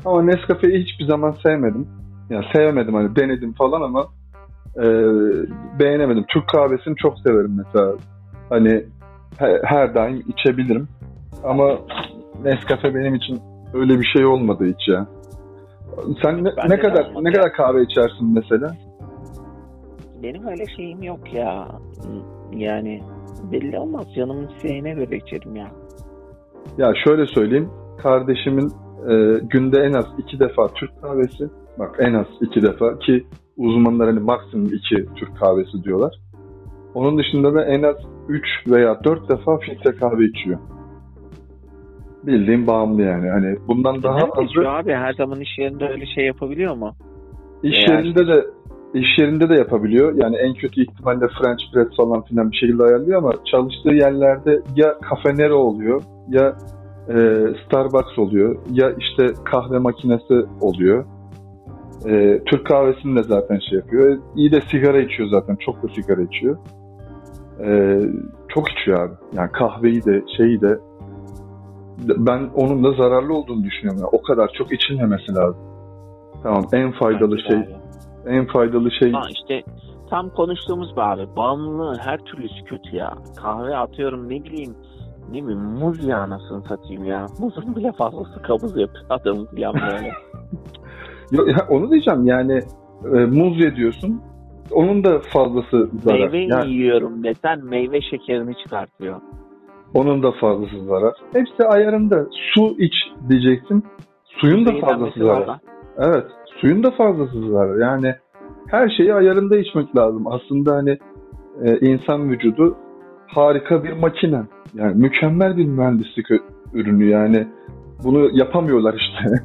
Ama Nescafe'yi hiçbir zaman sevmedim. Yani sevmedim hani denedim falan ama e, beğenemedim. Türk kahvesini çok severim mesela. Hani he- her daim içebilirim. Ama Nescafe benim için öyle bir şey olmadı hiç ya. Sen ne, ne kadar ne ya. kadar kahve içersin mesela? Benim öyle şeyim yok ya. Yani belli olmaz canımın isteğine göre içerim ya. Ya şöyle söyleyeyim. Kardeşimin e, günde en az iki defa Türk kahvesi. Bak en az iki defa ki uzmanlar hani maksimum 2 Türk kahvesi diyorlar. Onun dışında da en az 3 veya 4 defa filtre kahve içiyor. Bildiğim bağımlı yani. Hani bundan daha Nerede azı abi her zaman iş yerinde öyle şey yapabiliyor mu? iş Eğer- yerinde de iş yerinde de yapabiliyor. Yani en kötü ihtimalle French press falan filan bir şekilde ayarlıyor ama çalıştığı yerlerde ya Cafe Nero oluyor ya e, Starbucks oluyor ya işte kahve makinesi oluyor. E, Türk kahvesini de zaten şey yapıyor. İyi de sigara içiyor zaten. Çok da sigara içiyor. E, çok içiyor abi. Yani kahveyi de şeyi de ben onun da zararlı olduğunu düşünüyorum. Yani o kadar çok içilmemesi lazım. Tamam en faydalı Bence şey abi. en faydalı şey Ha işte tam konuştuğumuz abi. Bağımlılığın her türlüsü kötü ya. Kahve atıyorum ne bileyim ne bileyim muz ya anasını satayım ya. Muzun bile fazlası kabız yapıyor adamı falan böyle. Yo, ya onu diyeceğim yani e, muz ye diyorsun. Onun da fazlası zarar. Meyve Yani yiyorum desen meyve şekerini çıkartıyor. onun da fazlası zarar. Hepsi ayarında. Su iç diyeceksin. Suyun da fazlası zarar. Evet. Suyun da fazlası zarar. Yani her şeyi ayarında içmek lazım. Aslında hani e, insan vücudu harika bir makine. Yani mükemmel bir mühendislik ürünü yani. Bunu yapamıyorlar işte.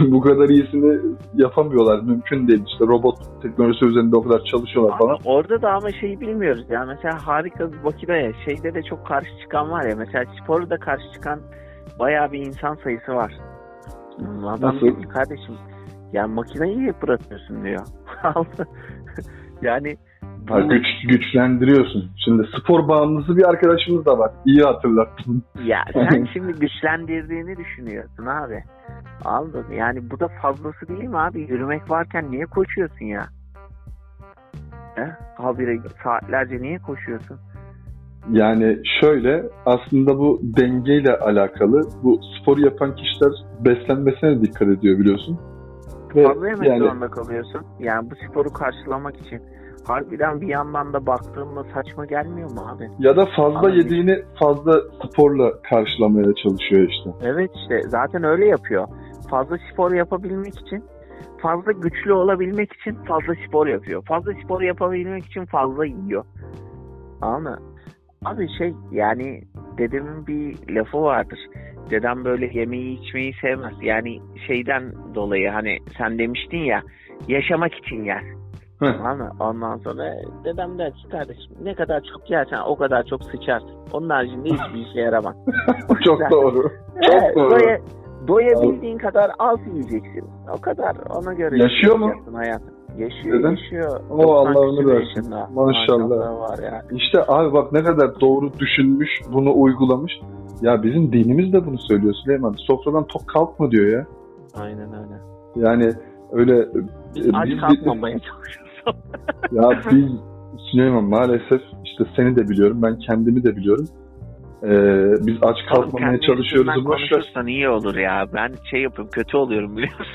Bu kadar iyisini yapamıyorlar. Mümkün değil. İşte robot teknolojisi üzerinde o kadar çalışıyorlar falan. Ama orada da ama şeyi bilmiyoruz ya. Mesela harika bir makine ya. Şeyde de çok karşı çıkan var ya. Mesela sporu da karşı çıkan bayağı bir insan sayısı var. Adam Nasıl? diyor kardeşim ya makineyi hep bırakıyorsun diyor. yani Ha, güç, güçlendiriyorsun. Şimdi spor bağımlısı bir arkadaşımız da var. İyi hatırlattın. Ya sen şimdi güçlendirdiğini düşünüyorsun abi. Anladın mı? Yani bu da fazlası değil mi abi? Yürümek varken niye koşuyorsun ya? He? Habire saatlerce niye koşuyorsun? Yani şöyle aslında bu dengeyle alakalı. Bu spor yapan kişiler beslenmesine dikkat ediyor biliyorsun. Ve Fazla yemek yani zorunda kalıyorsun. Yani bu sporu karşılamak için. Harbiden bir yandan da baktığımda saçma gelmiyor mu abi? ya da fazla Abi- yediğini fazla sporla karşılamaya çalışıyor işte. Evet işte zaten öyle yapıyor. Fazla spor yapabilmek için, fazla güçlü olabilmek için fazla spor yapıyor. Fazla spor yapabilmek için fazla yiyor. Anladın? Abi şey yani dedemin bir lafı vardır. Dedem böyle yemeği içmeyi sevmez. Yani şeyden dolayı hani sen demiştin ya yaşamak için yer. Mı? Ondan sonra dedem der ki kardeşim ne kadar çok yersen o kadar çok sıçarsın. Onun haricinde hiçbir işe yaramaz. Çok doğru. Çok Evet, doğru. doya- doyabildiğin kadar az yiyeceksin. O kadar ona göre Yaşıyor mu? hayatım. Yaşıyor, Neden? yaşıyor. O 90 Allah küsur versin. yaşında. Maşallah. var ya. İşte abi bak ne kadar doğru düşünmüş, bunu uygulamış. Ya bizim dinimiz de bunu söylüyor Süleyman. Sofradan tok kalkma diyor ya. Aynen öyle. Yani öyle Biz aç biz- kalkmamaya çalışıyoruz. Ya biz Süleyman maalesef işte seni de biliyorum, ben kendimi de biliyorum. Ee, biz aç kalkmamaya Oğlum, çalışıyoruz. ver. konuşursan iyi olur ya. Ben şey yapıyorum kötü oluyorum biliyorsun.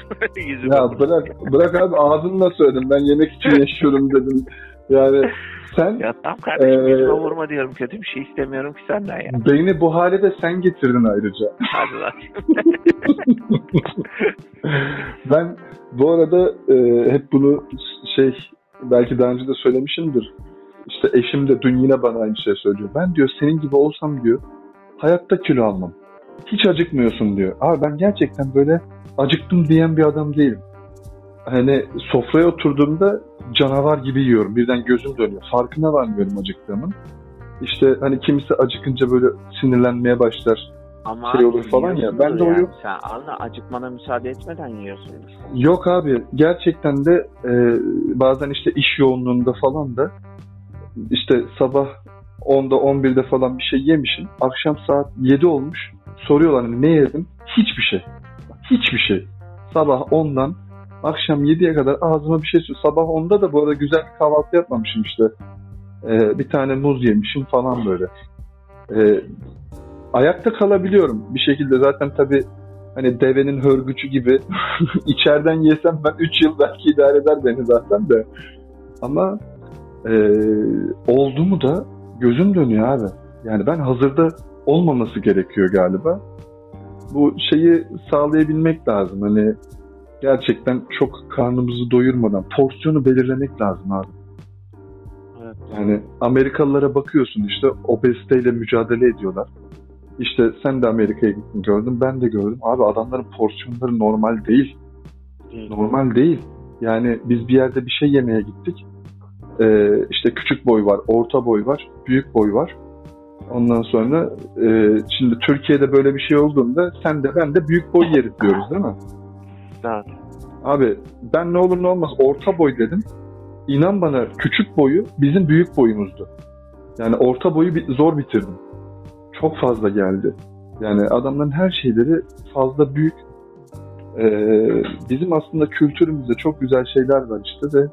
Ya bırak, bırak abi ağzınla söyledim. Ben yemek için yaşıyorum dedim. Yani sen Ya tamam kardeşim Ee, yüzüme vurma diyorum. Kötü bir şey istemiyorum ki senden ya. beni bu hale de sen getirdin ayrıca. Hadi lan. ben bu arada e, hep bunu şey belki daha önce de söylemişimdir. İşte eşim de dün yine bana aynı şey söylüyor. Ben diyor senin gibi olsam diyor hayatta kilo almam. Hiç acıkmıyorsun diyor. Abi ben gerçekten böyle acıktım diyen bir adam değilim. Hani sofraya oturduğumda canavar gibi yiyorum. Birden gözüm dönüyor. Farkına varmıyorum acıktığımın. İşte hani kimisi acıkınca böyle sinirlenmeye başlar. Ama Şey olur falan ya, ben de yani. Sen anla acıkmana müsaade etmeden yiyorsundur. Yok abi gerçekten de e, bazen işte iş yoğunluğunda falan da işte sabah 10'da 11'de falan bir şey yemişim. Akşam saat 7 olmuş. Soruyorlar hani ne yedim? Hiçbir şey. Hiçbir şey. Sabah 10'dan akşam 7'ye kadar ağzıma bir şey sür. Sabah 10'da da bu arada güzel bir kahvaltı yapmamışım işte. E, bir tane muz yemişim falan böyle. E, ayakta kalabiliyorum bir şekilde. Zaten tabii hani devenin hörgücü gibi içeriden yesem ben 3 yıl belki idare eder beni zaten de. Ama e, oldu mu da gözüm dönüyor abi. Yani ben hazırda olmaması gerekiyor galiba. Bu şeyi sağlayabilmek lazım. Hani gerçekten çok karnımızı doyurmadan porsiyonu belirlemek lazım abi. Evet. Yani Amerikalılara bakıyorsun işte obeziteyle mücadele ediyorlar. İşte sen de Amerika'ya gittin gördün ben de gördüm. Abi adamların porsiyonları normal değil. Değil. Normal değil. Yani biz bir yerde bir şey yemeye gittik. Ee, işte küçük boy var, orta boy var, büyük boy var. Ondan sonra e, şimdi Türkiye'de böyle bir şey olduğunda sen de ben de büyük boy yeriz diyoruz değil mi? Evet. Abi ben ne olur ne olmaz orta boy dedim. İnan bana küçük boyu bizim büyük boyumuzdu. Yani orta boyu bir- zor bitirdim. Çok fazla geldi. Yani adamların her şeyleri fazla büyük. Ee, bizim aslında kültürümüzde çok güzel şeyler var işte de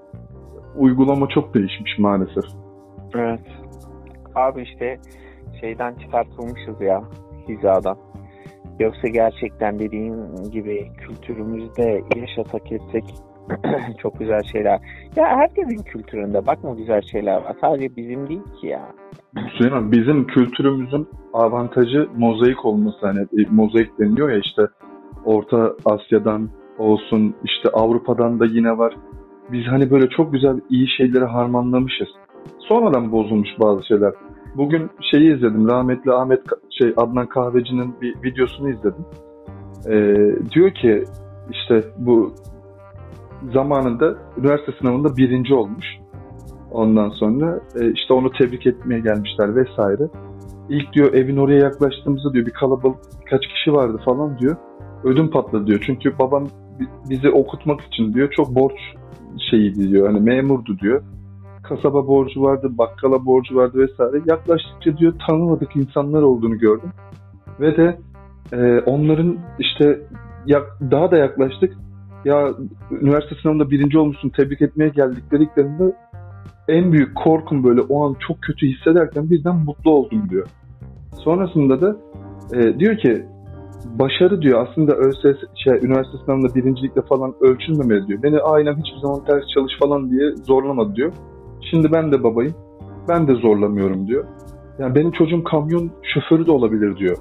uygulama çok değişmiş maalesef. Evet. Abi işte şeyden çıkartılmışız ya hizadan. Yoksa gerçekten dediğin gibi kültürümüzde yaşasak etsek çok güzel şeyler. Ya herkesin kültüründe bakma güzel şeyler var. Sadece bizim değil ki ya. Süleyman bizim kültürümüzün avantajı mozaik olması. Hani e, mozaik deniliyor ya işte Orta Asya'dan olsun işte Avrupa'dan da yine var. Biz hani böyle çok güzel iyi şeyleri harmanlamışız. Sonradan bozulmuş bazı şeyler. Bugün şeyi izledim. Rahmetli Ahmet şey Adnan Kahveci'nin bir videosunu izledim. Ee, diyor ki işte bu zamanında üniversite sınavında birinci olmuş. Ondan sonra e, işte onu tebrik etmeye gelmişler vesaire. İlk diyor evin oraya yaklaştığımızda diyor bir kalabalık birkaç kişi vardı falan diyor. Ödüm patladı diyor. Çünkü babam bi- bizi okutmak için diyor çok borç şeyiydi diyor. Hani memurdu diyor. Kasaba borcu vardı, bakkala borcu vardı vesaire. Yaklaştıkça diyor tanımadık insanlar olduğunu gördüm. Ve de e, onların işte yak- daha da yaklaştık. Ya üniversite sınavında birinci olmuşsun tebrik etmeye geldik dediklerinde en büyük korkum böyle o an çok kötü hissederken birden mutlu oldum diyor. Sonrasında da e, diyor ki başarı diyor aslında ÖSS, şey, üniversite sınavında birincilikle falan ölçülmemeli diyor. Beni ailem hiçbir zaman ders çalış falan diye zorlamadı diyor. Şimdi ben de babayım. Ben de zorlamıyorum diyor. Yani benim çocuğum kamyon şoförü de olabilir diyor.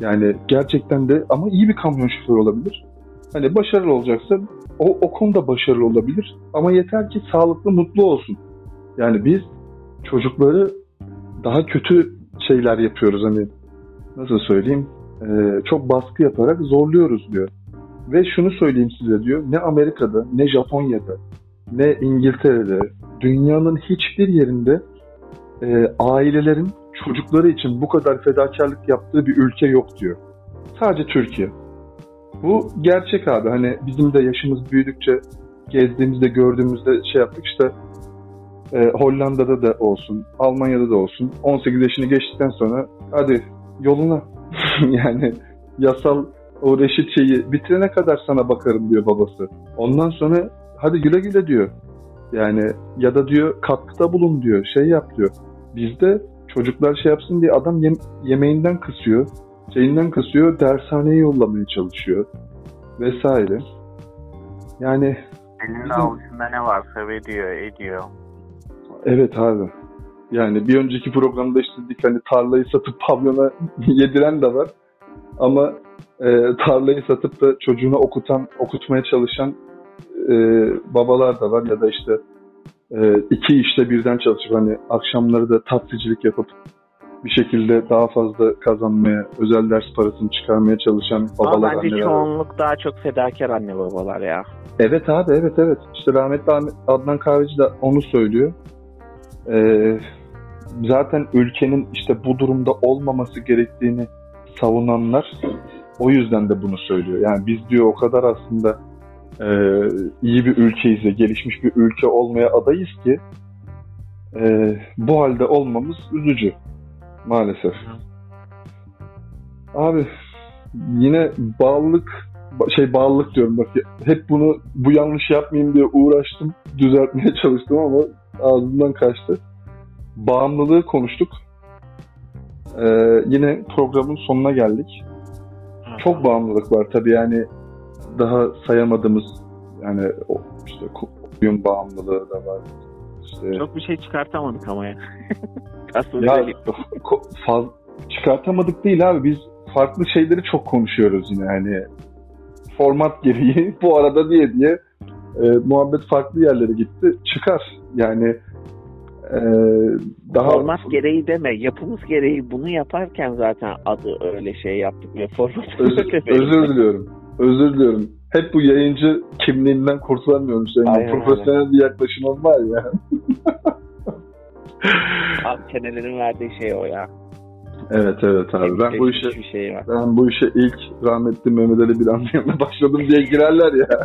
Yani gerçekten de ama iyi bir kamyon şoförü olabilir. Hani başarılı olacaksa o, o konuda başarılı olabilir. Ama yeter ki sağlıklı, mutlu olsun. Yani biz çocukları daha kötü şeyler yapıyoruz hani nasıl söyleyeyim Ee, çok baskı yaparak zorluyoruz diyor. Ve şunu söyleyeyim size diyor ne Amerika'da ne Japonya'da ne İngiltere'de dünyanın hiçbir yerinde e, ailelerin çocukları için bu kadar fedakarlık yaptığı bir ülke yok diyor. Sadece Türkiye. Bu gerçek abi. Hani bizim de yaşımız büyüdükçe gezdiğimizde gördüğümüzde şey yaptık işte e, Hollanda'da da olsun, Almanya'da da olsun 18 yaşını geçtikten sonra hadi yoluna yani yasal o reşit şeyi bitirene kadar sana bakarım diyor babası. Ondan sonra hadi güle güle diyor. Yani ya da diyor katkıda bulun diyor, şey yap diyor. Bizde çocuklar şey yapsın diye adam yem- yemeğinden kısıyor, şeyinden kısıyor, dershaneye yollamaya çalışıyor vesaire. Yani Elinin Bizim- avucunda ne varsa veriyor, ediyor. Evet abi. Yani bir önceki programda işte dedik hani tarlayı satıp pavyona yediren de var. Ama e, tarlayı satıp da çocuğunu okutan, okutmaya çalışan e, babalar da var. Ya da işte e, iki işte birden çalışıp hani akşamları da taksicilik yapıp bir şekilde daha fazla kazanmaya, özel ders parasını çıkarmaya çalışan Ama babalar, bence anneler var. çoğunluk daha çok fedakar anne babalar ya. Evet abi evet evet. İşte rahmetli Ahmet- Adnan Kahveci de onu söylüyor. Ee, zaten ülkenin işte bu durumda olmaması gerektiğini savunanlar o yüzden de bunu söylüyor. Yani biz diyor o kadar aslında e, iyi bir ülkeyiz ve gelişmiş bir ülke olmaya adayız ki e, bu halde olmamız üzücü maalesef. Abi yine bağlılık ba- şey bağlılık diyorum bak hep bunu bu yanlış yapmayayım diye uğraştım düzeltmeye çalıştım ama ağzımdan kaçtı. Bağımlılığı konuştuk. Ee, yine programın sonuna geldik. Çok bağımlılık var tabii yani daha sayamadığımız yani işte oyun bağımlılığı da var. İşte, Çok bir şey çıkartamadık ama ya. Aslında ya faz- çıkartamadık değil abi biz farklı şeyleri çok konuşuyoruz yine hani format gereği bu arada diye diye e, muhabbet farklı yerlere gitti. Çıkar. Yani e, daha Format gereği deme. Yapımız gereği bunu yaparken zaten adı öyle şey yaptık ve format özür, özür diliyorum. Özür diliyorum. Hep bu yayıncı kimliğinden kurtulamıyorum. Senin Aynen, profesyonel bir yaklaşımın var ya. Antenelerin verdiği şey o ya. Evet evet abi. Ben bu işe bir şey var. ben bu işe ilk rahmetli Mehmet Ali Biran'ın yanına başladım diye girerler ya.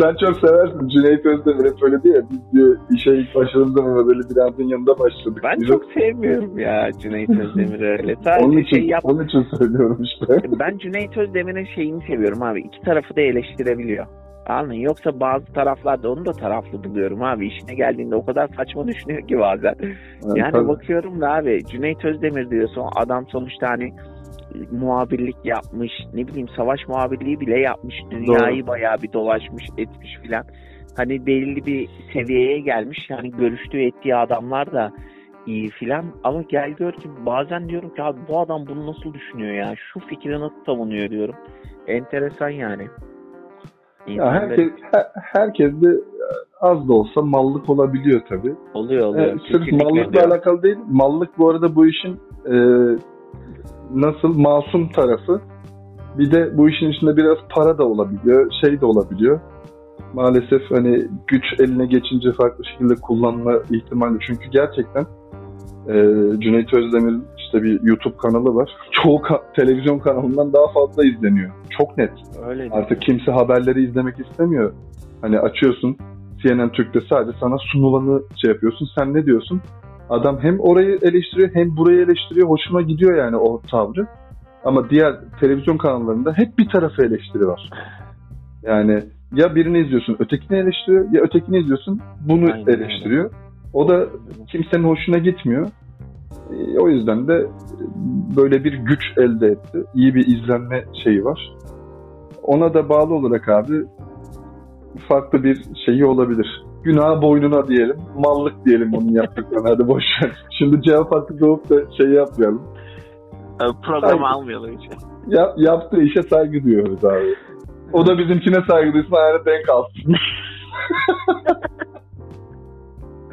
Sen çok seversin. Cüneyt Özdemir hep öyle diyor. Biz diyor işe ilk başladığımızda Mehmet Ali Biran'ın yanında başladık. Ben diyor. çok sevmiyorum ya Cüneyt Özdemir'i öyle. Sadece onun için, şey yap. onun için söylüyorum işte. Ben Cüneyt Özdemir'in şeyini seviyorum abi. İki tarafı da eleştirebiliyor. Anladın? Yoksa bazı taraflarda onu da taraflı buluyorum abi. İşine geldiğinde o kadar saçma düşünüyor ki bazen. Yani tabii. bakıyorum da abi Cüneyt Özdemir diyorsun adam sonuçta hani muhabirlik yapmış ne bileyim savaş muhabirliği bile yapmış dünyayı bayağı bir dolaşmış etmiş filan hani belli bir seviyeye gelmiş yani görüştüğü ettiği adamlar da iyi filan ama gel gör ki bazen diyorum ki abi bu adam bunu nasıl düşünüyor ya şu fikri nasıl savunuyor diyorum enteresan yani Ya herkes, her- herkes de az da olsa mallık olabiliyor tabii. oluyor oluyor Evet, sırf mallıkla diyorum. alakalı değil. Mallık bu arada bu işin e, nasıl masum tarafı. Bir de bu işin içinde biraz para da olabiliyor, şey de olabiliyor. Maalesef hani güç eline geçince farklı şekilde kullanma ihtimali. Çünkü gerçekten e, Cüneyt Özdemir'in işte bir YouTube kanalı var. Çoğu ka- televizyon kanalından daha fazla izleniyor. Çok net. öyle. Artık kimse haberleri izlemek istemiyor. Hani açıyorsun CNN Türk'te sadece sana sunulanı şey yapıyorsun. Sen ne diyorsun? Adam hem orayı eleştiriyor hem burayı eleştiriyor. Hoşuma gidiyor yani o tavrı. Ama diğer televizyon kanallarında hep bir tarafı eleştiri var. Yani ya birini izliyorsun ötekini eleştiriyor ya ötekini izliyorsun bunu Aynen öyle. O da kimsenin hoşuna gitmiyor. E, O yüzden de böyle bir güç elde etti. İyi bir izlenme şeyi var. Ona da bağlı olarak abi farklı bir şeyi olabilir. Günah boynuna diyelim. Mallık diyelim onun yaptıklarına. Hadi boş ver. Şimdi cevap hakkı doğup da şey yapmayalım. Program Saygı. almayalım hiç. Ya, yaptığı işe saygı duyuyoruz abi. O da bizimkine saygı duysun ayağına denk alsın.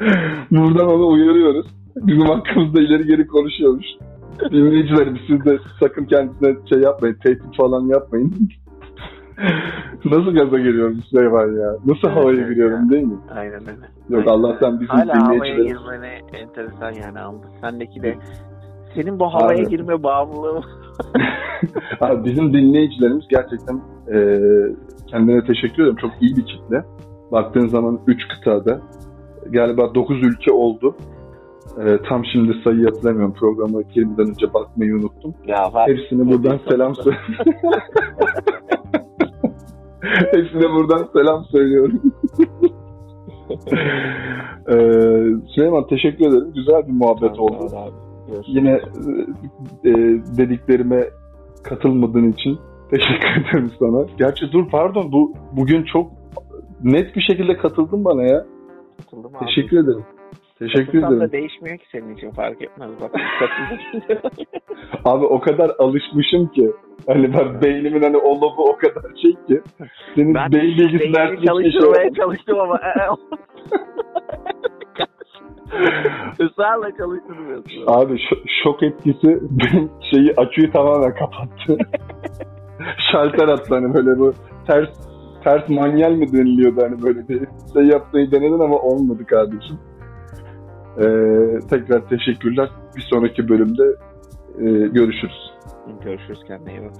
Buradan onu uyarıyoruz. Bizim hakkımızda ileri geri konuşuyormuş. Dinleyicilerimiz siz de sakın kendisine şey yapmayın, tehdit falan yapmayın. Nasıl gaza geliyorum Süleyman ya? Nasıl havaya Evet, giriyorum değil mi? Aynen öyle. Yok Aynen. Allah'tan bizim Hala havaya dinleyicilerimiz... girmeni enteresan yani aldı. Sendeki de senin bu havaya Abi. girme bağımlılığı Abi bizim dinleyicilerimiz gerçekten e, kendine teşekkür ederim. Çok iyi bir kitle. Baktığın zaman 3 kıtada galiba 9 ülke oldu. E, tam şimdi sayı hatırlamıyorum. Programa girmeden önce bakmayı unuttum. ya var. Hepsine buradan selam. Hepsine buradan selam söylüyorum. e, Süleyman teşekkür ederim. Güzel bir muhabbet oldu. Abi. Görüşürüz. Yine e, dediklerime katılmadığın için teşekkür ederim sana. Gerçi dur pardon bu bugün çok net bir şekilde katıldın bana ya. Katıldım abi. Teşekkür ederim. Teşekkür Katılsam ederim. da değişmiyor ki senin için fark etmez bak. Abi o kadar alışmışım ki. Hani ben beynimin hani o lobu o kadar şey ki. Senin ben beyin bilgisi beynimi dersi bir şey. çalıştırmaya çalıştım ama ısrarla çalıştırmıyorsun. Abi şo- şok etkisi benim şeyi açıyı tamamen kapattı. Şalter attı hani böyle bu ters ters manyel mi deniliyordu hani böyle bir şey yapmayı denedin ama olmadı kardeşim. Ee, tekrar teşekkürler. Bir sonraki bölümde e, görüşürüz. Görüşürüz kendine iyi bak.